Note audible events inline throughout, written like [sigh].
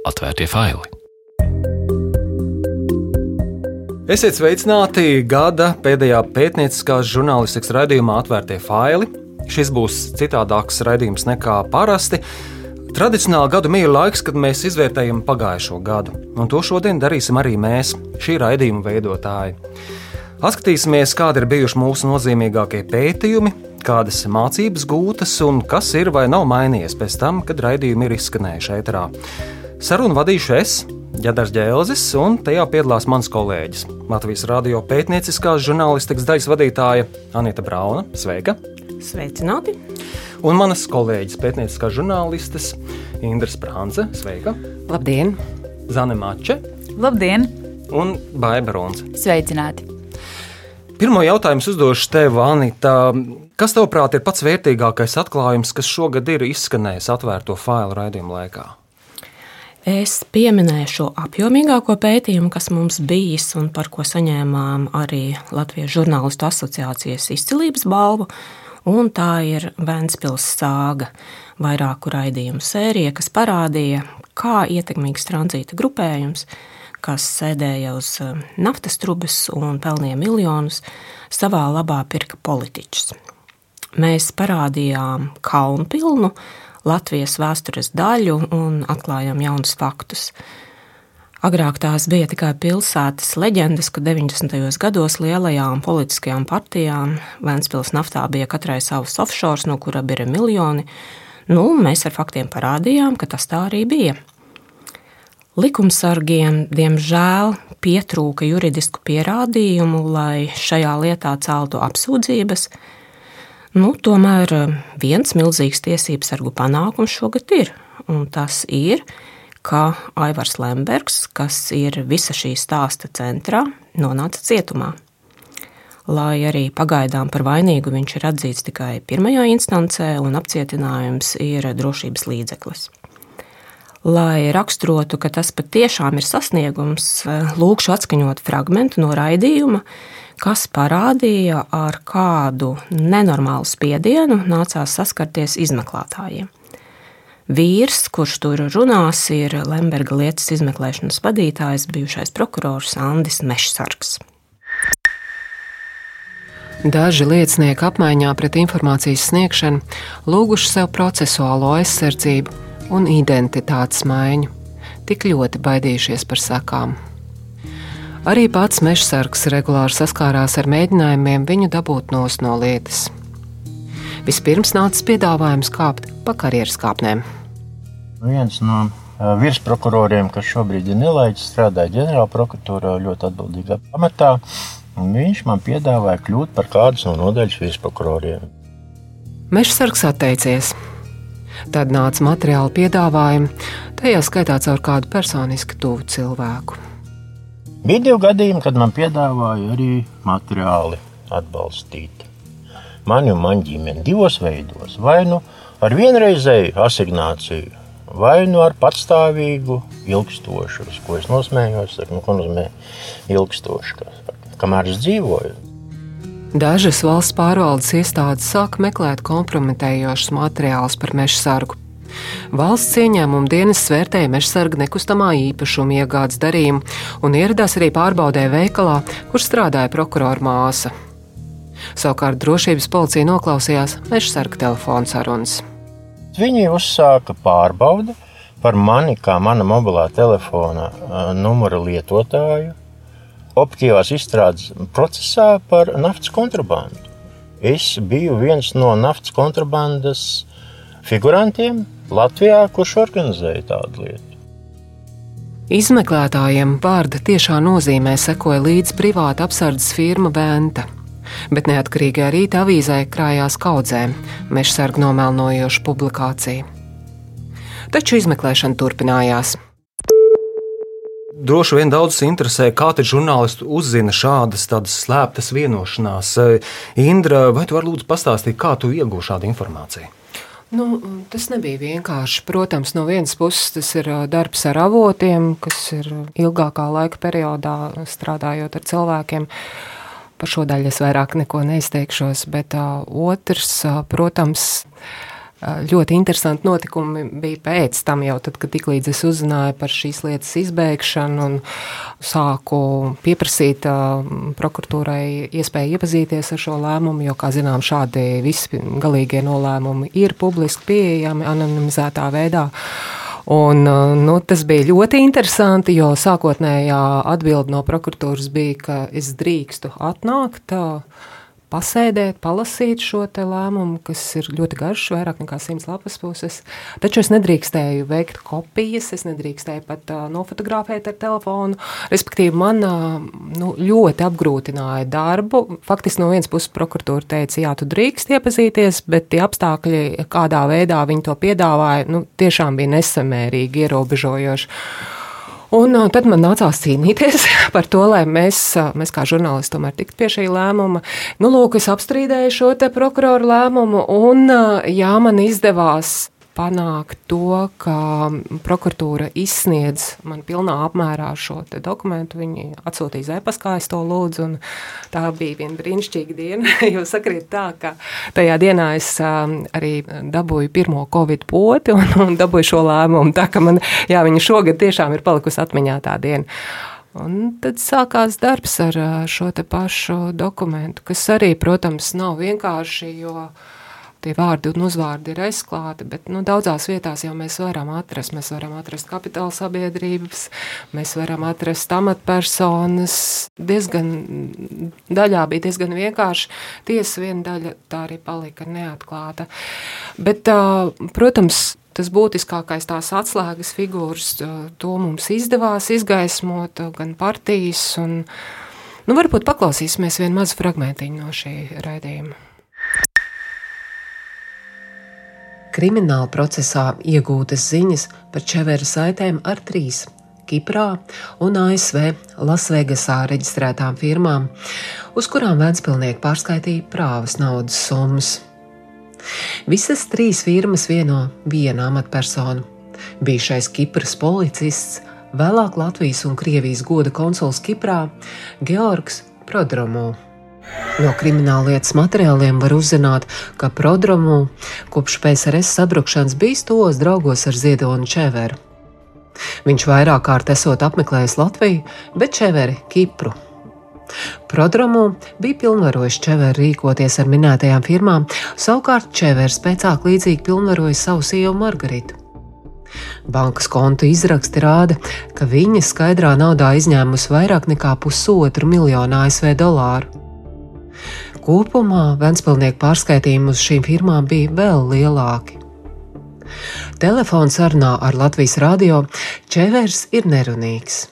Atvērtie faili. Esiet sveicināti gada pēdējā pētnieciskās žurnālistikas raidījumā Atvērtie faili. Šis būs citādāks raidījums nekā parasti. Tradicionāli gadu mīļa laiks, kad mēs izvērtējam pagājušo gadu, un to šodien darīsim arī mēs, šī raidījuma veidotāji. Atskatīsimies, kādi ir bijuši mūsu nozīmīgākie pētījumi, kādas mācības gūtas un kas ir vai nav mainījies pēc tam, kad raidījumi ir izskanējuši ēterā. Sarunu vadīšu es, Jadars Džēlzis, un tajā piedalās mans kolēģis, Latvijas radio pētnieciskās žurnālistikas daļas vadītāja Anita Brauna. Sveika! Sveicināti! Un manas kolēģis, pētnieciskās žurnālistes Indra Sprānce. Sveika! Labdien! Zane Mače Labdien! un Baiba Runze. Sveicināti! Pirmo jautājumu uzdošu tev, Anita. Kas tavuprāt ir pats vērtīgākais atklājums, kas šogad ir izskanējis atvērto failu raidījumu laikā? Es pieminēju šo apjomīgāko pētījumu, kas mums bijis un par ko saņēmām arī Latvijas žurnālistu asociācijas izcilības balvu. Un tā ir Vēncpils sāga, vairāku raidījumu sērija, kas parādīja, kā ietekmīgs tranzīta grupējums, kas sēdēja uz eh, naftas trubes un pelnīja miljonus, savā labā pirka politiķus. Mēs parādījām kaunpilnu Latvijas vēstures daļu un atklājām jaunus faktus. Agrāk tās bija tikai pilsētas leģendas, ka 90. gados lielajām politiskajām partijām Vēncpils naftā bija katrai savs offshore, no kura bija miljoni. Nu, mēs ar faktiem parādījām, ka tas tā arī bija. Likumsargiem, diemžēl, pietrūka juridisku pierādījumu, lai šajā lietā celtu apsūdzības. Nu, tomēr viens milzīgs tiesību sargu panākums šogad ir, tas ir, ka Aivars Lembergs, kas ir visa šī stāsta centrā, nonāca cietumā. Lai arī pagaidām par vainīgu viņš ir atzīts tikai pirmajā instancē, un apcietinājums ir drošības līdzeklis. Lai raksturotu, ka tas patiešām ir sasniegums, lūkšu atskaņot fragment no raidījuma, kas parādīja, ar kādu nenormālu spiedienu nācās saskarties izmeklētājiem. Vīrs, kurš tur runās, ir Lemberga lietas izmeklēšanas vadītājs, bijušais prokurors Andris Mešsargs. Daži liecinieki apmaiņā pret informācijas sniegšanu lūguši sev procesuālo aizsardzību un identitātes maiņu, tik ļoti baidījušies par sakām. Arī pats mežsargs regulāri saskārās ar mēģinājumiem viņu dabūt nos no lietas. Vispirms nāca piedāvājums kāpt pa karjeras kāpnēm. Viens no virsprokuroriem, kas šobrīd ir nelaiķis, strādāja ģenerālprokuratūrā ļoti atbildīgā amatā. Viņš man piedāvāja kļūt par kādu no nodaļas virsprokuroriem. Mežsargs atteicies. Tad nāca materiāla piedāvājumi, tajā skaitā caur kādu personiski tuvu cilvēku. Bija divi gadījumi, kad man piedāvāja arī materiāli atbalstīt mani un manu ģimeni divos veidos. Vai nu ar vienreizēju asignāciju, vai nu ar patstāvīgu, ilgstošu, uz ko es nosmējos, ar, nu, ko nozīmē ilgstošu, kā, kamēr es dzīvoju. Dažas valsts pārvaldes iestādes sāk meklēt kompromitējošus materiālus par meža sargu. Valsts ieņēmuma dienas vērtēja meža sarga nekustamā īpašuma iegādes darījumu un ieradās arī pārbaudē veikalā, kur strādāja prokurora māsa. Savukārt drošības policija noklausījās meža sarga telefona sarunas. Viņi uzsāka pārbaudi par mani kā mana mobilā telefona numura lietotāju optīvās izstrādes procesā par naftas kontrabandu. Es biju viens no naftas kontrabandas figurantiem Latvijā, kurš organizēja tādu lietu. Izmeklētājiem vārda tiešā nozīmē sekoja līdzi privāta apsardzes firma Venta, bet neatkarīgajā rīta avīzē krājās kaudzēm mežsargu nomelnojoša publikācija. Taču izmeklēšana turpinājās. Droši vien daudzus interesē, kā tad žurnālisti uzzina šādas slēptas vienošanās. Indra, vai tu vari lūdzu pastāstīt, kā tu iegūsi šādu informāciju? Nu, tas nebija vienkārši. Protams, no vienas puses tas ir darbs ar avotiem, kas ir ilgākā laika periodā strādājot ar cilvēkiem. Par šo daļu es vairāk neko neizteikšos, bet uh, otrs, uh, protams, ļoti interesanti notikumi bija pēc tam, jau tad, kad tiklīdz es uzzināju par šīs lietas izbēgšanu un sāku pieprasīt prokuratūrai iespēju iepazīties ar šo lēmumu, jo, kā zinām, šādi visi galīgie nolēmumi ir publiski pieejami anonimizētā veidā. Un, nu, tas bija ļoti interesanti, jo sākotnējā atbilde no prokuratūras bija, ka es drīkstu atnākt. Uh, pasēdēt, palasīt šo lēmumu, kas ir ļoti garš, vairāk nekā simts lapas puses. Taču es nedrīkstēju veikt kopijas, es nedrīkstēju pat uh, nofotografēt ar telefonu. Respektīvi, man uh, nu, ļoti apgrūtināja darbu. Faktiski no vienas puses prokuratūra teica, jā, tu drīkst iepazīties, bet tie apstākļi, kādā veidā viņi to piedāvāja, nu, tiešām bija nesamērīgi ierobežojoši. Un tad man nācās cīnīties [laughs] par to, lai mēs, mēs kā žurnālisti, tomēr tiktu pie šī lēmuma. Nu, lūk, es apstrīdēju šo te prokuroru lēmumu, un jā, man izdevās panākt to, ka prokuratūra izsniedz man pilnā apmērā šo dokumentu. Viņi atsūtīja zēpas, kā es to lūdzu, un tā bija viena brīnišķīga diena, [laughs] jo sakrīt tā, ka tajā dienā es um, arī dabūju pirmo covid poti un, un dabūju šo lēmumu, tā ka man, jā, viņa šogad tiešām ir palikusi atmiņā tā diena. Un tad sākās darbs ar uh, šo te pašu dokumentu, kas arī, protams, nav vienkārši, jo uh, tie vārdi un uzvārdi ir aizklāti, bet nu, daudzās vietās jau mēs varam atrast. Mēs varam atrast kapitāla sabiedrības, mēs varam atrast amatpersonas. Diezgan daļā bija diezgan vienkārši. Tiesa viena daļa tā arī palika neatklāta. Bet, protams, tas būtiskākais, tās atslēgas figūras, to mums izdevās izgaismot gan partijas. Un, nu, varbūt paklausīsimies vienu mazu fragmentiņu no šī raidījuma. Krimināla procesā iegūtas ziņas par Čevera saitēm ar trīs Kiprā un ASV Lasvegasā reģistrētām firmām, uz kurām Vēnspilnieki pārskaitīja prāvas naudas summas. Visas trīs firmas vieno viena amatpersonu - bijušais Kipras policists, vēlāk Latvijas un Krievijas goda konsuls Kiprā Georgs Prodromovs. No krimināllietas materiāliem var uzzināt, ka prodromu kopš PSRS sabrukšanas bijis tos draugos ar Ziedonu Čeveru. Viņš vairāk kārt esot apmeklējis Latviju, bet Čeveri Kipru. Prodromu bija pilnvarojis Čeveru rīkoties ar minētajām firmām, savukārt Čevers pēcāk līdzīgi pilnvaroja savu sievu Margaritu. Bankas konta izraksti rāda, ka viņa skaidrā naudā izņēmusi vairāk nekā pusotru miljonu ASV dolāru. Kopumā Ventspilnieku pārskaitījumi uz šīm firmām bija vēl lielāki. Telefons sarunā ar Latvijas radio Čevers ir nerunīgs.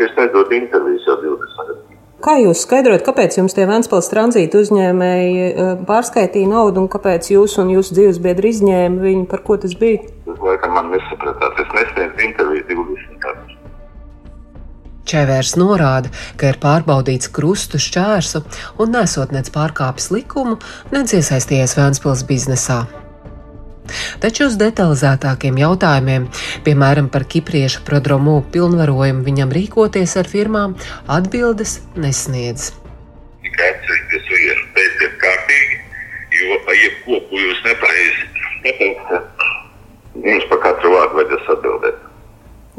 Es nedodu intervijas jau 20 gadus. Kā jūs skaidrojat, kāpēc jums tie Vēnspils tranzīta uzņēmēji eh, pārskaitīja naudu un kāpēc jūs un jūsu dzīves biedri izņēma viņu, par ko tas bija? Laikam man nesapratāt, es nesniedzu interviju 20 gadus. Čevērs norāda, ka ir pārbaudīts krustu šķērsu un nesot nec pārkāpis likumu, nec iesaistījies Vēnspils biznesā. Taču uz detalizētākiem jautājumiem, piemēram par kipriešu prodromu pilnvarojumu viņam rīkoties ar firmām, atbildes nesniedz. Tikai atcerieties, ir pēciet kārtīgi, jo pa jebko, ko jūs nepareizi pateiksiet, jums par katru vārdu vajadzēs atbildēt.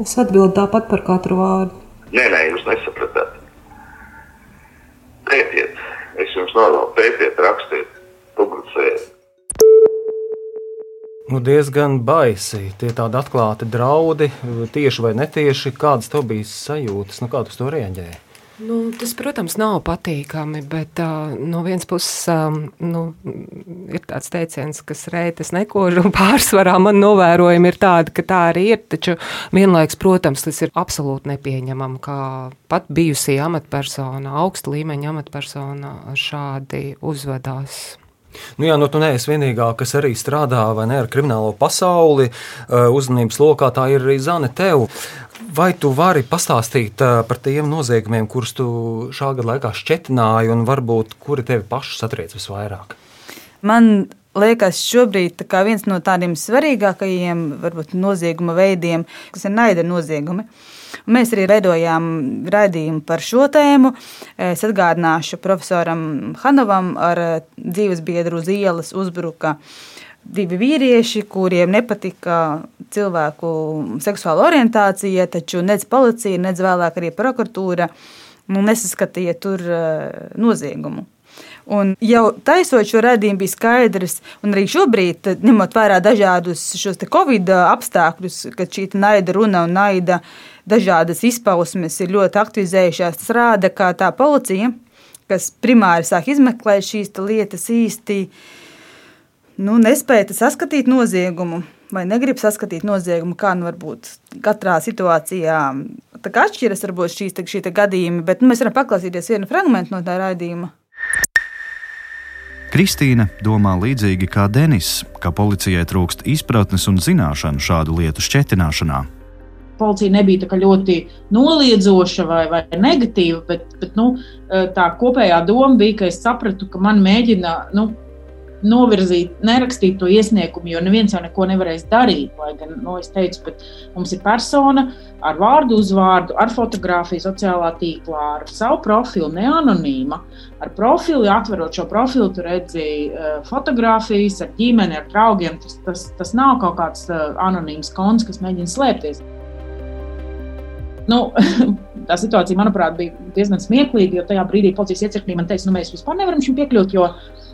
Es atbildu tāpat par katru vārdu. Nē, nē, jūs nesapratāt. Pētiet, es jums novēlu, pētiet, rakstiet, publicējiet. Nu, diezgan baisi. Tie tādi atklāti draudi, tieši vai netieši. Kādas tev bija sajūtas, nu, kā tu to rēģēji? Nu, tas, protams, nav patīkami, bet uh, no vienas puses um, nu, ir tāds teiciens, kas reitas nekož, un [laughs] pārsvarā man novērojumi ir tādi, ka tā arī ir. Taču vienlaiks, protams, tas ir absolūti nepieņemami, kā pat bijusī amatpersona, augsta līmeņa amatpersona šādi uzvedās. Nu, jā, nu, tu neesi vienīgā, kas arī strādā ne, ar kriminālo pasauli. Uzmanības lokā tā ir arī Zane. Tev. Vai tu vari pastāstīt par tiem noziegumiem, kurus tu šā gada laikā šķetināji, un varbūt kuri tevi pašu satriec visvairāk? Man liekas, šobrīd viens no tādiem svarīgākajiem varbūt, nozieguma veidiem, kas ir naida noziegumi. Mēs arī veidojām raidījumu par šo tēmu. Es atgādināšu profesoram Hanovam ar dzīvesbiedru uz ielas uzbruka divi vīrieši, kuriem nepatika cilvēku seksuāla orientācija, taču nec policija, nec vēlāk arī prokuratūra nu, nesaskatīja tur noziegumu. Un jau taisot šo redzējumu, bija skaidrs, un arī šobrīd, ņemot vērā dažādus šos Covid apstākļus, kad šī naida runa un naida dažādas izpausmes ir ļoti aktivizējušās, tas rāda, ka tā policija, kas primāri sāk izmeklēt šīs lietas īsti, nu, nespēja saskatīt noziegumu. Vai negrib saskatīt noziegumu, kā nu varbūt katrā situācijā atšķiras varbūt šīs šī gadījumi, bet nu, mēs varam paklausīties vienu fragment no tā raidījuma. Kristīna domā līdzīgi kā Denis, ka policijai trūkst izpratnes un zināšanu šādu lietu šķetināšanā. Policija nebija tā ļoti noliedzoša vai, vai negatīva, bet, bet nu, tā kopējā doma bija, ka es sapratu, ka man mēģina nu, novirzīt, nerakstīt to iesniegumu, jo neviens jau neko nevarēs darīt. Lai gan, nu, es teicu, bet mums ir persona ar vārdu, uzvārdu, ar fotografiju, sociālā tīklā, ar savu profilu, neanonīma. Ar profilu, atverot šo profilu, tu redzi uh, fotografijas ar ģimeni, ar draugiem. Tas, tas, tas nav kaut kāds uh, anonīms konts, kas mēģina slēpties. Nu, [laughs] tā situācija, manuprāt, bija diezgan smieklīga, jo tajā brīdī policijas iecirknī man teica, nu, mēs vispār nevaram šim piekļūt, jo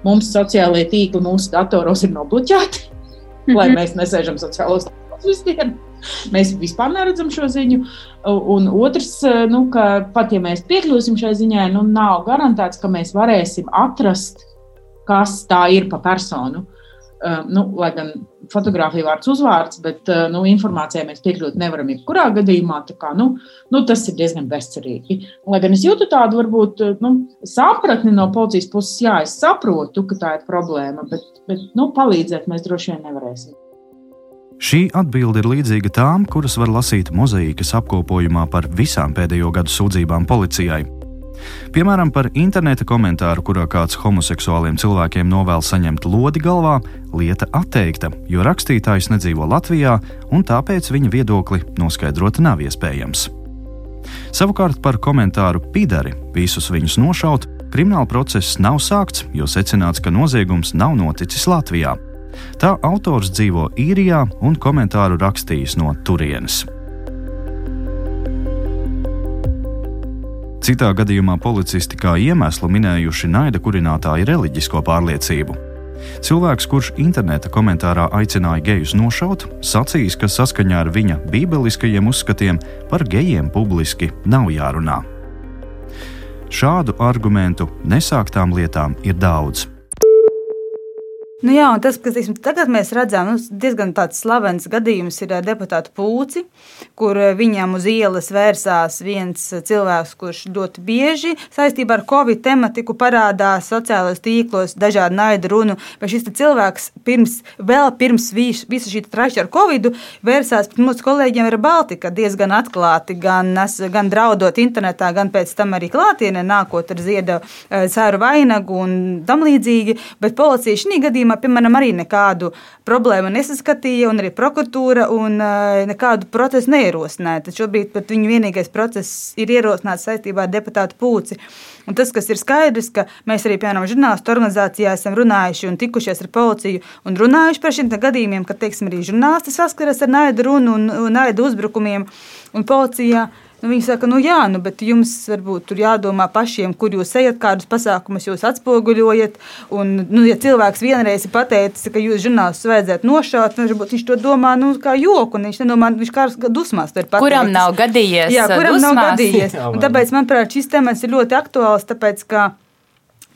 mums sociālajie tīkli mūsu datoros ir nobloķēti, mm [laughs] -hmm. lai mēs nesēžam sociālos tīklos visu dienu. Mēs vispār neredzam šo ziņu. Un otrs, nu, ka pat ja mēs piekļūsim šai ziņai, nu, nav garantēts, ka mēs varēsim atrast, kas tā ir pa personu. Uh, nu, lai gan fotografija vārds uzvārds, bet uh, nu, informācijai mēs piekļūt nevaram jebkurā gadījumā. Kā, nu, nu, tas ir diezgan bezcerīgi. Lai gan es jūtu tādu varbūt uh, nu, sapratni no policijas puses, jā, es saprotu, ka tā ir problēma, bet, bet nu, palīdzēt mēs droši vien nevarēsim. Šī atbilde ir līdzīga tām, kuras var lasīt mozaīkas apkopojumā par visām pēdējo gadu sūdzībām policijai. Piemēram, par interneta komentāru, kurā kāds homoseksuāliem cilvēkiem novēl saņemt lodi galvā, lieta atteikta, jo rakstītājs nedzīvo Latvijā un tāpēc viņa viedokli noskaidrot nav iespējams. Savukārt par komentāru pidari visus viņus nošaut, krimināla process nav sākts, jo secināts, ka noziegums nav noticis Latvijā. Tā autors dzīvo īrijā un komentāru rakstījis no turienes. Citā gadījumā policisti kā iemeslu minējuši naida kurinātāja reliģisko pārliecību. Cilvēks, kurš interneta komentārā aicināja gejus nošaut, sacīs, ka saskaņā ar viņa bībeliskajiem uzskatiem par gejiem publiski nav jārunā. Šādu argumentu nesāktām lietām ir daudz. Nu jā, tas, kas tiksim, tagad mēs redzam, nu, diezgan tāds slavens gadījums ir deputāta Pūci, kur viņam uz ielas vērsās viens cilvēks, kurš ļoti bieži saistībā ar Covid tematiku parādās sociālajos tīklos, dažādu naidu runu. Bet šis cilvēks pirms, vēl pirms visa šī traša ar Covid vērsās pret mūsu kolēģiem ar Baltika diezgan atklāti, gan, gan draudot internetā, gan pēc tam arī klātienē nākot ar ziedu cēru vainagu un tam līdzīgi. Bet policija šī gadījumā gadījumā, piemēram, arī nekādu problēmu nesaskatīja, un arī prokuratūra un uh, nekādu procesu neierosināja. Tad šobrīd pat viņa vienīgais process ir ierosināts saistībā ar deputātu Pūci. Un tas, kas ir skaidrs, ka mēs arī, piemēram, žurnālistu organizācijā esam runājuši un tikušies ar policiju un runājuši par šiem gadījumiem, kad, teiksim, arī žurnālisti saskaras ar naidu runu un, un naidu uzbrukumiem un policijā. Nu, viņi saka, nu jā, nu, bet jums varbūt tur jādomā pašiem, kur jūs ejat, kādus pasākumus jūs atspoguļojat. Un, nu, ja cilvēks vienreiz ir pateicis, ka jūs žurnālistus vajadzētu nošaut, tad varbūt viņš to domā nu, kā joku, un viņš nedomā, viņš kā dusmās to ir pateicis. Kuram nav gadījies? Jā, kuram dusmās? nav gadījies. Un tāpēc, manuprāt, šis temats ir ļoti aktuāls, tāpēc, ka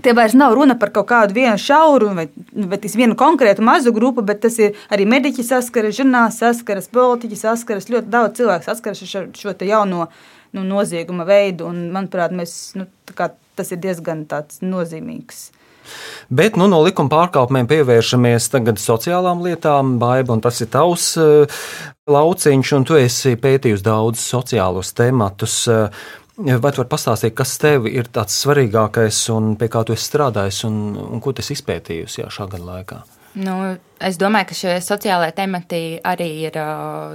Tie vairs nav runa par kaut kādu vienu šauru vai, vai vienu konkrētu mazu grupu, bet tas ir arī mediķi saskaras, žurnālisti saskaras, politiķi saskaras. Ļoti daudz cilvēku saskaras ar šo, šo jauno nu, nozieguma veidu. Un, manuprāt, mēs, nu, kā, tas ir diezgan nozīmīgs. Bet nu, no likuma pārkāpumiem pievēršamies tagad sociālām lietām, Baiba, un tas ir tavs uh, lauciņš, un tu esi pētījis daudzus sociālus tematus. Uh, Vai tu vari pastāstīt, kas tev ir tāds svarīgākais un pie kā tu esi strādājis un, un ko tu esi izpētījusi jā, šā gada laikā? Nu, es domāju, ka šie sociālai temati arī ir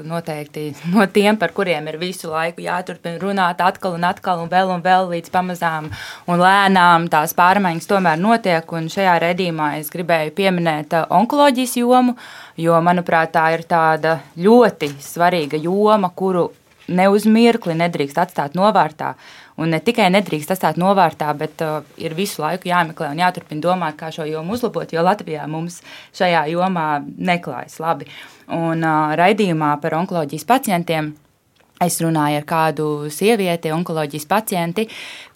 noteikti no tiem, par kuriem ir visu laiku jāturpina runāt atkal un atkal, un vēl un vēl līdz pamazām un lēnām tās pārmaiņas tomēr notiek. Un šajā redzījumā es gribēju pieminēt onkoloģijas jomu, jo, manuprāt, tā ir tāda ļoti svarīga joma, kuru ne uz mirkli nedrīkst atstāt novārtā. Un ne tikai nedrīkst atstāt novārtā, bet uh, ir visu laiku jāmeklē un jāturpina domāt, kā šo jomu uzlabot, jo Latvijā mums šajā jomā neklājas labi. Un uh, raidījumā par onkoloģijas pacientiem Es runāju ar kādu sievieti, onkoloģijas pacienti,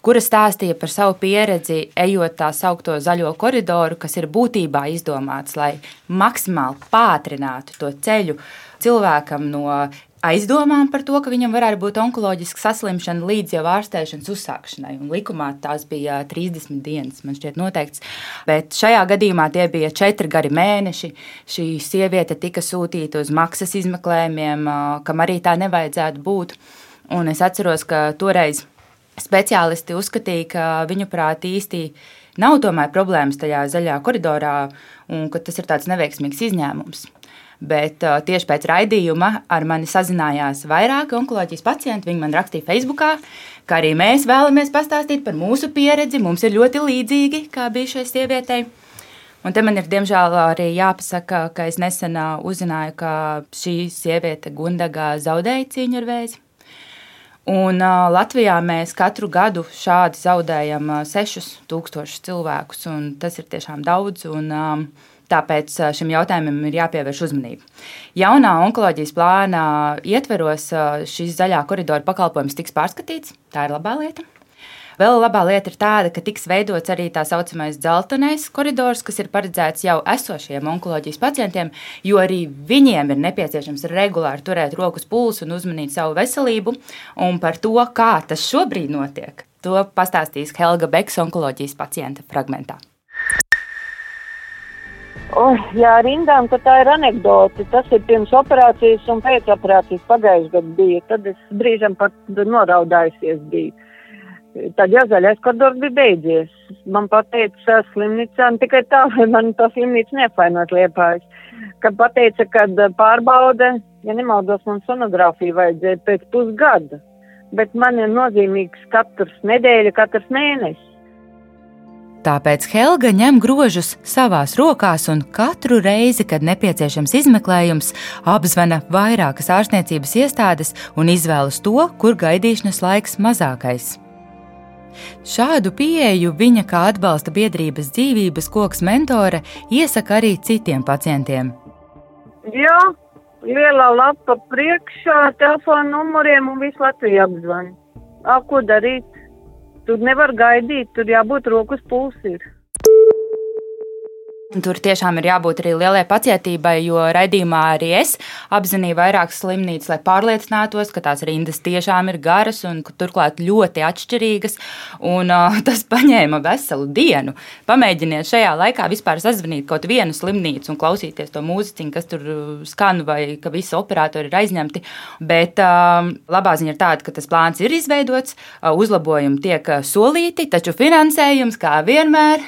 kura stāstīja par savu pieredzi, ejot tā saucamo zaļo koridoru, kas ir būtībā izdomāts, lai maksimāli pātrinātu to ceļu cilvēkam no aizdomām par to, ka viņam varētu būt onkoloģiska saslimšana līdz jau ārstēšanas uzsākšanai. Un likumā tās bija 30 dienas, man šķiet, noteikts. Bet šajā gadījumā tie bija četri gari mēneši. Šī sieviete tika sūtīta uz maksas izmeklējumiem, kam arī tā nevajadzētu būt. Un es atceros, ka toreiz speciālisti uzskatīja, ka viņu prāt īsti nav tomēr problēmas tajā zaļā koridorā un ka tas ir tāds neveiksmīgs izņēmums. Bet uh, tieši pēc raidījuma ar mani sazinājās vairāki onkoloģijas pacienti. Viņi man rakstīja Facebook, ka arī mēs vēlamies pastāstīt par mūsu pieredzi. Mums ir ļoti līdzīgi, kā bija šai sievietei. Un te man ir diemžēl arī jāpasaka, ka es nesen uh, uzzināju, ka šī sieviete Gundaga zaudēja cīņu ar vēzi. Un uh, Latvijā mēs katru gadu šādi zaudējam uh, 6000 cilvēkus, un tas ir tiešām daudz. Un, uh, Tāpēc šim jautājumam ir jāpievērš uzmanība. Jaunā onkoloģijas plāna ietveros šis zaļā koridora pakalpojums tiks pārskatīts. Tā ir labā lieta. Vēl labā lieta ir tāda, ka tiks veidots arī tā saucamais dzeltenais koridors, kas ir paredzēts jau esošiem onkoloģijas pacientiem, jo arī viņiem ir nepieciešams regulāri turēt rokas pulsu un uzmanīt savu veselību. Un par to, kā tas šobrīd notiek, to pastāstīs Helga Beks, onkoloģijas pacienta fragmentā. Oh, jā, rindām, ka tā ir anekdote. Tas ir pirms operācijas un pēc operācijas pagājušajā gadā bija. Tad es brīžam pat noraudājusies biju. Tad jau zaļais koridors bija beidzies. Man pateica slimnīcā, tikai tā, lai man to slimnīcu nefainot liepājas. Kad pateica, kad pārbauda, ja nemaldos, man sonogrāfiju vajadzēja pēc pusgada. Bet man ir nozīmīgs katrs nedēļa, katrs mēnesis. Tāpēc Helga ņem grožus savās rokās un katru reizi, kad nepieciešams izmeklējums, apzvana vairākas ārstniecības iestādes un izvēlas to, kur gaidīšanas laiks mazākais. Šādu pieeju viņa kā atbalsta biedrības dzīvības koks mentore iesaka arī citiem pacientiem. Jā, lielā lapa priekšā, telefona numuriem un visu Latviju apzvanu. Ko darīt? Tur nevar gaidīt, tur jābūt rokas pulsīm. Tur tiešām ir jābūt arī lielai pacietībai, jo raidījumā arī es apzināju vairākas slimnīcas, lai pārliecinātos, ka tās rindas tiešām ir garas un turklāt ļoti atšķirīgas. Un, uh, [laughs] tas paņēma veselu dienu. Pamēģiniet šajā laikā vispār sazvanīt kaut vienu slimnīcu un klausīties to mūziķu, kas tur skan, vai ka visi operatori ir aizņemti. Bet uh, labā ziņa ir tāda, ka tas plāns ir izveidots, uzlabojumi tiek solīti, taču finansējums, kā vienmēr,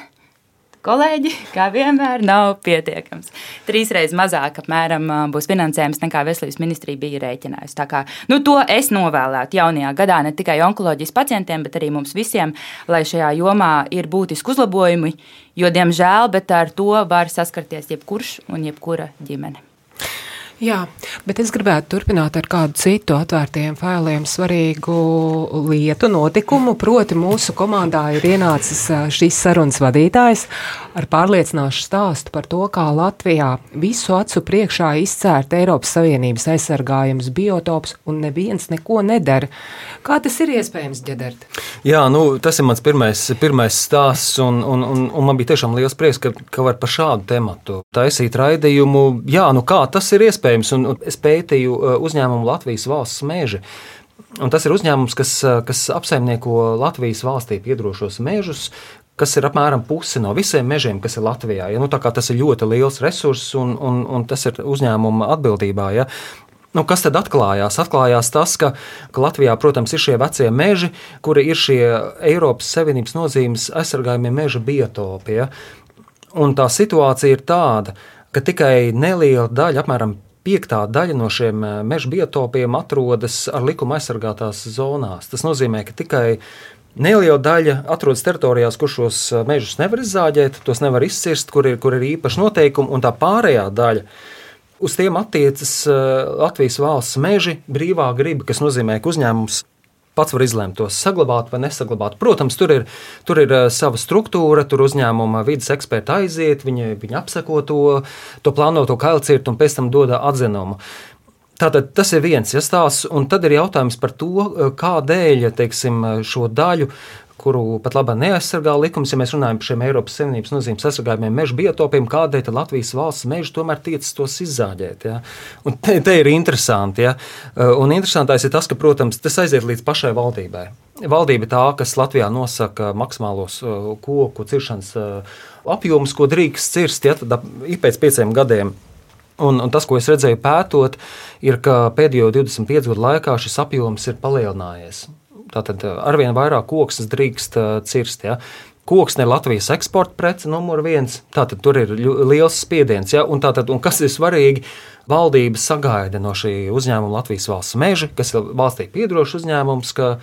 kolēģi, kā vienmēr, nav pietiekams. Trīsreiz mazāk apmēram būs finansējums nekā veselības ministrija bija rēķinājusi. Kā nu, to es novēlētu jaunajā gadā ne tikai onkoloģijas pacientiem, bet arī mums visiem, lai šajā jomā ir būtiski uzlabojumi, jo, diemžēl, ar to var saskarties jebkurš un jebkura ģimene. Jā, bet es gribētu turpināt ar kādu citu atvērtiem failiem svarīgu lietu, notikumu. Proti, mūsu komandā ir ienācis šīs sarunas vadītājs ar pārliecināšu stāstu par to, kā Latvijā visu acu priekšā izcērt Eiropas Savienības aizsargājums biotops un neviens neko nedara. Kā tas ir iespējams, ģedert? Jā, nu, tas ir mans pirmais, pirmais stāsts, un, un, un, un man bija tiešām liels prieks, ka, ka var par šādu tematu taisīt raidījumu. Jā, nu kā tas ir iespējams? Iespējams. Un, un es pētīju uh, uzņēmumu Latvijas valsts meži. Un tas ir uzņēmums, kas, uh, kas apsaimnieko Latvijas valstī piedrošos mežus, kas ir apmēram puse no visiem mežiem, kas ir Latvijā. Ja? Nu, tas ir ļoti liels resurss un, un, un tas ir uzņēmuma atbildībā. Ja? Nu, kas tad atklājās? Atklājās tas, ka, ka Latvijā, protams, ir šie vecie meži, kuri ir šie Eiropas Savienības nozīmes aizsargājumie meža biotopi. Ja? Un tā situācija ir tāda, ka tikai neliela daļa, apmēram piektā daļa no šiem meža biotopiem atrodas ar likuma aizsargātās zonās. Tas nozīmē, ka tikai neliela daļa atrodas teritorijās, kur šos mežus nevar izzāģēt, tos nevar izcirst, kur ir, kur ir īpaši noteikumi, un tā pārējā daļa. Uz tiem attiecas Latvijas valsts meži brīvā griba, kas nozīmē, ka uzņēmums pats var izlemt tos saglabāt vai nesaglabāt. Protams, tur ir, tur ir uh, sava struktūra, tur uzņēmuma vidas eksperti aiziet, viņi, viņi apseko to, to plānoto kailcirtu un pēc tam dod atzinumu. Tātad tas ir viens ja, stāsts, un tad ir jautājums par to, uh, kādēļ teiksim, šo daļu kuru pat labi neaizsargā likums, ja mēs runājam par šiem Eiropas Savienības nozīmes aizsargājumiem meža biotopiem, kādēļ Latvijas valsts meži tomēr tiecas tos izzāģēt. Ja? Un te, te ir interesanti. Ja? Uh, un interesantais ir tas, ka, protams, tas aiziet līdz pašai valdībai. Valdība tā, kas Latvijā nosaka maksimālos uh, koku ciršanas uh, apjomus, ko drīkst cirst, ja ik pēc pieciem gadiem Un, un tas, ko es redzēju pētot, ir, ka pēdējo 25 gadu laikā šis apjoms ir palielinājies. Tātad eh, arvien vairāk koksnes drīkst uh, cirst. Ja. Koksne ir Latvijas eksporta prece numur viens. Tātad tur ir liels spiediens. Ja? Un, tātad, un kas ir svarīgi? Valdība sagaida no šī uzņēmuma Latvijas valsts meža, kas ir valstī piedrošs uzņēmums, ka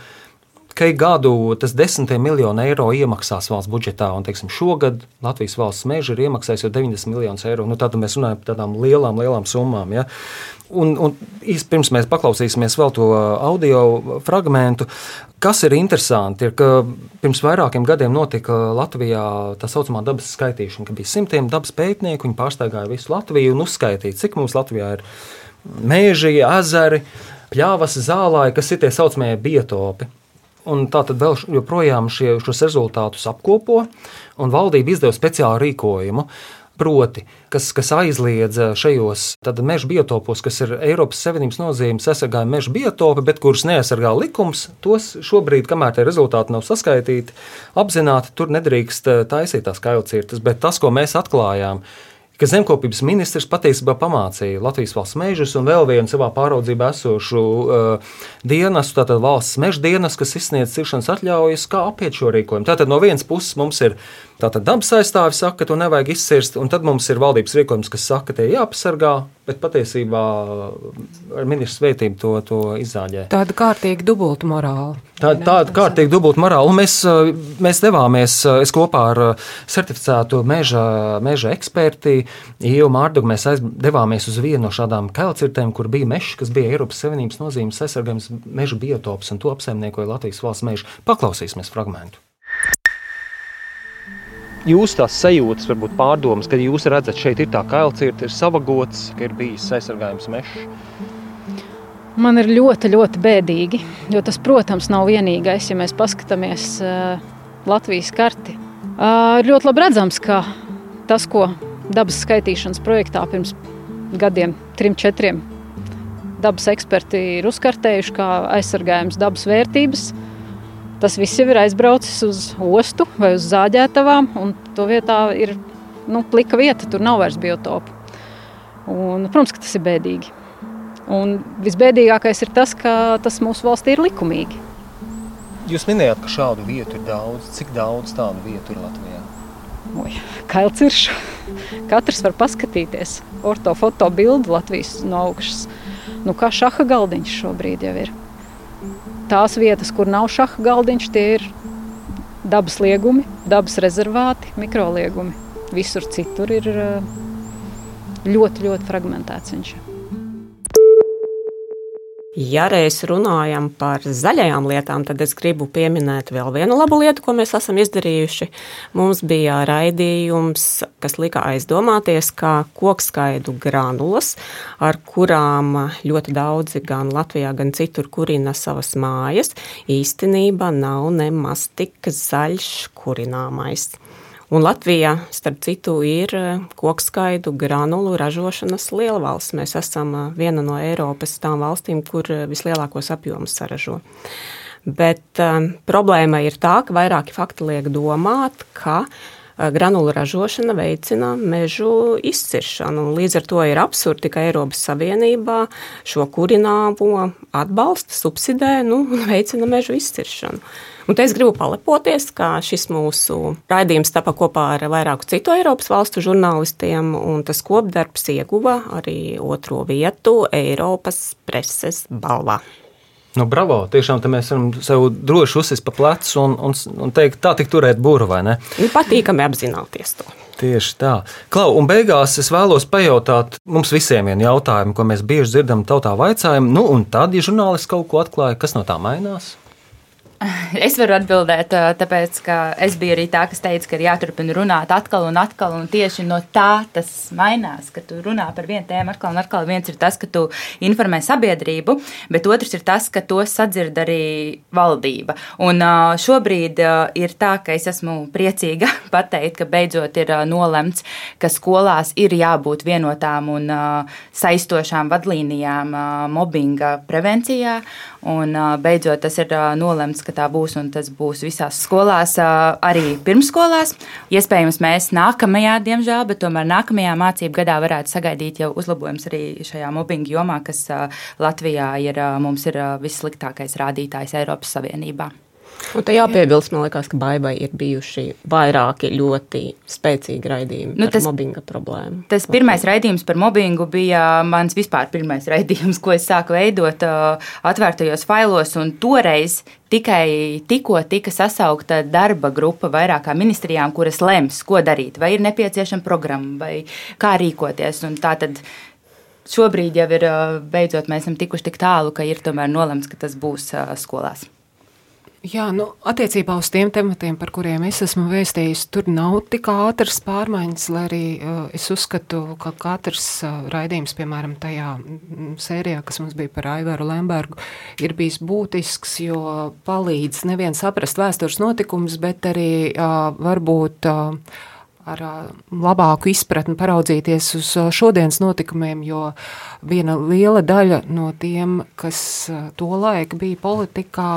ka ik gadu tas desmitiem miljonu eiro iemaksās valsts budžetā, un teiksim, šogad Latvijas valsts meža ir iemaksājis jau 90 miljonus eiro. Nu, tad mēs runājam par tādām lielām, lielām summām. Ja? Un, un pirms mēs paklausīsimies vēl to audio fragment, kas ir interesanti, ir, ka pirms vairākiem gadiem notika Latvijā tā saucamā dabas skaitīšana, ka bija simtiem dabas pētnieku, viņi pārstāvēja visu Latviju un uzskaitīja, cik mums Latvijā ir meži, ezeri, pļāvas, zālāji, kas ir tie saucamie biotopi. Un tā tad vēl joprojām šie, šos rezultātus apkopo, un valdība izdeva speciālu rīkojumu. Proti, kas, kas aizliedz šajos meža biotopos, kas ir Eiropas Savienības nozīmes aizsargājumi meža biotopi, bet kurus neaizsargā likums, tos šobrīd, kamēr tie rezultāti nav saskaitīti, apzināti tur nedrīkst taisīt tās kailcirtas. Bet tas, ko mēs atklājām, ir ka zemkopības ministrs patiesībā pamācīja Latvijas valsts mežus un vēl vienu savā pāraudzībā esošu uh, dienestu, tātad valsts meža dienas, kas izsniedz ciršanas atļaujas, kā apiet šo rīkojumu. Tātad no vienas puses mums ir Tātad dabas aizstāvis saka, ka to nevajag izcirst, un tad mums ir valdības rīkojums, kas saka, ka tie jāpasargā, bet patiesībā ar ministrs vērtību to, to izzāģē. Tāda kārtīga dubulta morāla. Tā, tāda kārtīga dubulta morāla, un mēs, mēs devāmies, es kopā ar certificētu meža, meža eksperti, Ievu Mārdugu, mēs devāmies uz vienu no šādām kailcirtēm, kur bija mežs, kas bija Eiropas Savienības nozīmes aizsargājums meža biotops, un to apsaimniekoja Latvijas valsts meža. Paklausīsimies fragmentu jūs tās sajūtas, varbūt pārdomas, kad jūs redzat, šeit ir tā kailcirta, ir savagots, ka ir bijis aizsargājums mežs? Man ir ļoti, ļoti bēdīgi, jo tas, protams, nav vienīgais, ja mēs paskatāmies uh, Latvijas karti. Uh, ir ļoti labi redzams, ka tas, ko dabas skaitīšanas projektā pirms gadiem, trim, četriem, dabas eksperti ir uzkartējuši kā aizsargājums dabas vērtības, uh, tas viss jau ir aizbraucis uz ostu vai uz zāģētavām, un to vietā ir nu, plika vieta, tur nav vairs biotopu. Un, protams, ka tas ir bēdīgi. Un visbēdīgākais ir tas, ka tas mūsu valstī ir likumīgi. Jūs minējāt, ka šādu vietu ir daudz. Cik daudz tādu vietu ir Latvijā? Oi, kailciršu. Katrs var paskatīties ortofoto bildi Latvijas no augšas. Nu, kā šaha galdiņš šobrīd jau ir tās vietas, kur nav šaha galdiņš, tie ir dabas liegumi, dabas rezervāti, mikroliegumi. Visur citur ir eh, ļoti, ļoti fragmentēts viņš. Ja reiz runājam par zaļajām lietām, tad es gribu pieminēt vēl vienu labu lietu, ko mēs esam izdarījuši. Mums bija raidījums, kas lika aizdomāties, kā kokskaidu granulas, ar kurām ļoti daudzi gan Latvijā, gan citur kurina savas mājas, īstenībā nav nemaz tik zaļš kurināmais. Un Latvija, starp citu, ir eh, kokskaidu granulu ražošanas lielvalsts. Mēs esam eh, viena no Eiropas tām valstīm, kur eh, vislielākos apjomus saražo. Bet um, problēma ir tā, ka vairāki fakti liek domāt, ka granulu ražošana veicina mežu izciršanu. Līdz ar to ir absurdi, ka Eiropas Savienībā šo kurināmo atbalsta, subsidē nu, veicina mežu izciršanu. Un te es gribu palepoties, ka šis mūsu raidījums tapa kopā ar vairāku citu Eiropas valstu žurnālistiem, un tas kopdarbs ieguva arī otro vietu Eiropas preses balvā. Nu, bravo! Tiešām mēs varam sev droši uzsist pa plecu un, un, un teikt, tā tik turēt būru, vai ne? Nu, patīkami apzināties to. Tieši tā. Klau, un beigās es vēlos pajautāt mums visiem vienu jautājumu, ko mēs bieži dzirdam tautā vaicājumu. Nu, un tad, ja žurnālists kaut ko atklāja, kas no tā mainās? [laughs] Es varu atbildēt, tāpēc, ka es biju arī tā, kas teica, ka ir jāturpina runāt atkal un atkal, un tieši no tā tas mainās, ka tu runā par vienu tēmu atkal un atkal. Viens ir tas, ka tu informē sabiedrību, bet otrs ir tas, ka to sadzird arī valdība. Un šobrīd ir tā, ka es esmu priecīga [laughs] pateikt, ka beidzot ir nolemts, ka skolās ir jābūt vienotām un saistošām vadlīnijām mobbinga prevencijā, un beidzot tas ir nolemts, ka tā būs, un tas būs visās skolās, arī pirmsskolās. Iespējams, mēs nākamajā, diemžēl, bet tomēr nākamajā mācību gadā varētu sagaidīt jau uzlabojums arī šajā mobbinga jomā, kas Latvijā ir, mums ir vissliktākais rādītājs Eiropas Savienībā. Un te jāpiebilst, man liekas, ka baigai ir bijuši vairāki ļoti spēcīgi raidījumi nu, tas, par mobbinga problēmu. Tas pirmais raidījums par mobbingu bija mans vispār pirmais raidījums, ko es sāku veidot atvērtajos failos, un toreiz tikai tikko tika sasaukta darba grupa vairākām ministrijām, kuras lems, ko darīt, vai ir nepieciešama programma, vai kā rīkoties. Tātad šobrīd jau ir beidzot mēs esam tikuši tik tālu, ka ir tomēr nolemts, ka tas būs skolās. Jā, nu, attiecībā uz tiem tematiem, par kuriem es esmu vēstījis, tur nav tik ātras pārmaiņas, lai arī uh, es uzskatu, ka katrs uh, raidījums, piemēram, tajā sērijā, kas mums bija par Aivaru Lembergu, ir bijis būtisks, jo palīdz nevien saprast vēstures notikumus, bet arī uh, varbūt uh, ar labāku izpratni paraudzīties uz šodienas notikumiem, jo viena liela daļa no tiem, kas tolaik bija politikā,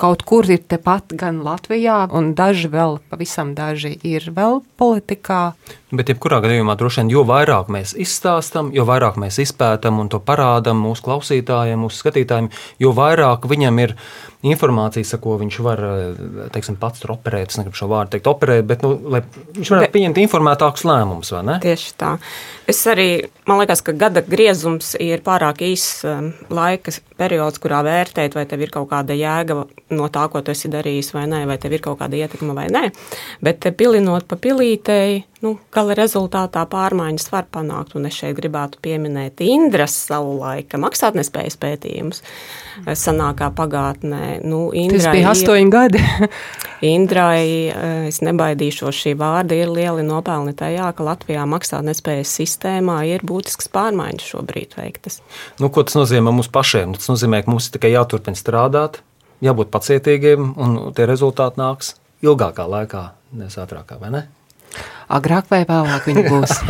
kaut kur ir tepat gan Latvijā, un daži vēl, pavisam daži ir vēl politikā. Bet, jebkurā gadījumā, droši vien, jo vairāk mēs izstāstām, jo vairāk mēs izpētām un to parādām mūsu klausītājiem, mūsu skatītājiem, jo vairāk viņam ir informācijas, ko viņš var teiksim, pats operēt. Es negribu šo vārdu teikt, operēt, bet nu, viņš varētu pieņemt informētākus lēmumus. Tieši tā. Es arī, man liekas, ka gada griezums ir pārāk īss um, laika periods, kurā vērtēt, vai tev ir kaut kāda jēga no tā, ko tu esi darījis, vai nē, vai tev ir kaut kāda ietekme vai nē. Bet pilinot pa pilītei, nu, gala rezultātā pārmaiņas var panākt. Un es šeit gribētu pieminēt Indras savu laika maksātnespējas pētījumus senākā pagātnē. Nu, Indrai, Tas bija astoņi gadi. [laughs] Indrai, eh, es nebaidīšos šī vārda, ir lieli nopelni tajā, ka Latvijā maksātnespējas sistēmā ir būtisks pārmaiņas šobrīd veiktas. Nu, ko tas nozīmē mums pašiem? Tas nozīmē, ka mums ir tikai jāturpina strādāt, jābūt pacietīgiem, un tie rezultāti nāks ilgākā laikā, nevis ātrākā, vai ne? Agrāk vai vēlāk viņi būs. [laughs]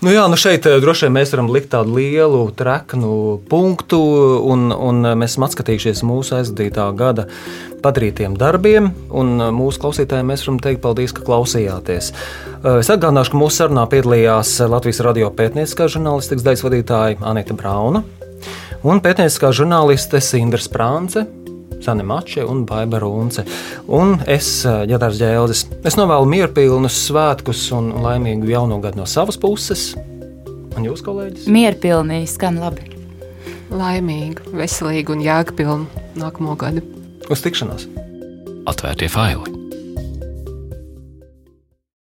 Nu jā, nu šeit eh, droši vien mēs varam likt tādu lielu treknu punktu, un, un mēs esam atskatījušies mūsu aizvadītā gada padarītiem darbiem, un mūsu klausītājiem mēs varam teikt paldies, ka klausījāties. Eh, es atgādināšu, ka mūsu sarunā piedalījās Latvijas radio pētnieciskā žurnālistikas daļas vadītāja Anita Brauna un pētnieciskā žurnāliste Sindra Sprānce. Sane Mače un Baiba Runce. Un es, Ģedārs Ģēlzis, es novēlu mierpilnus svētkus un laimīgu jauno gadu no savas puses. Un jūs, kolēģis? Mierpilnīgi, skan labi. Laimīgu, veselīgu un jēgpilnu nākamo gadu. Uz tikšanos! Atvērtie faili!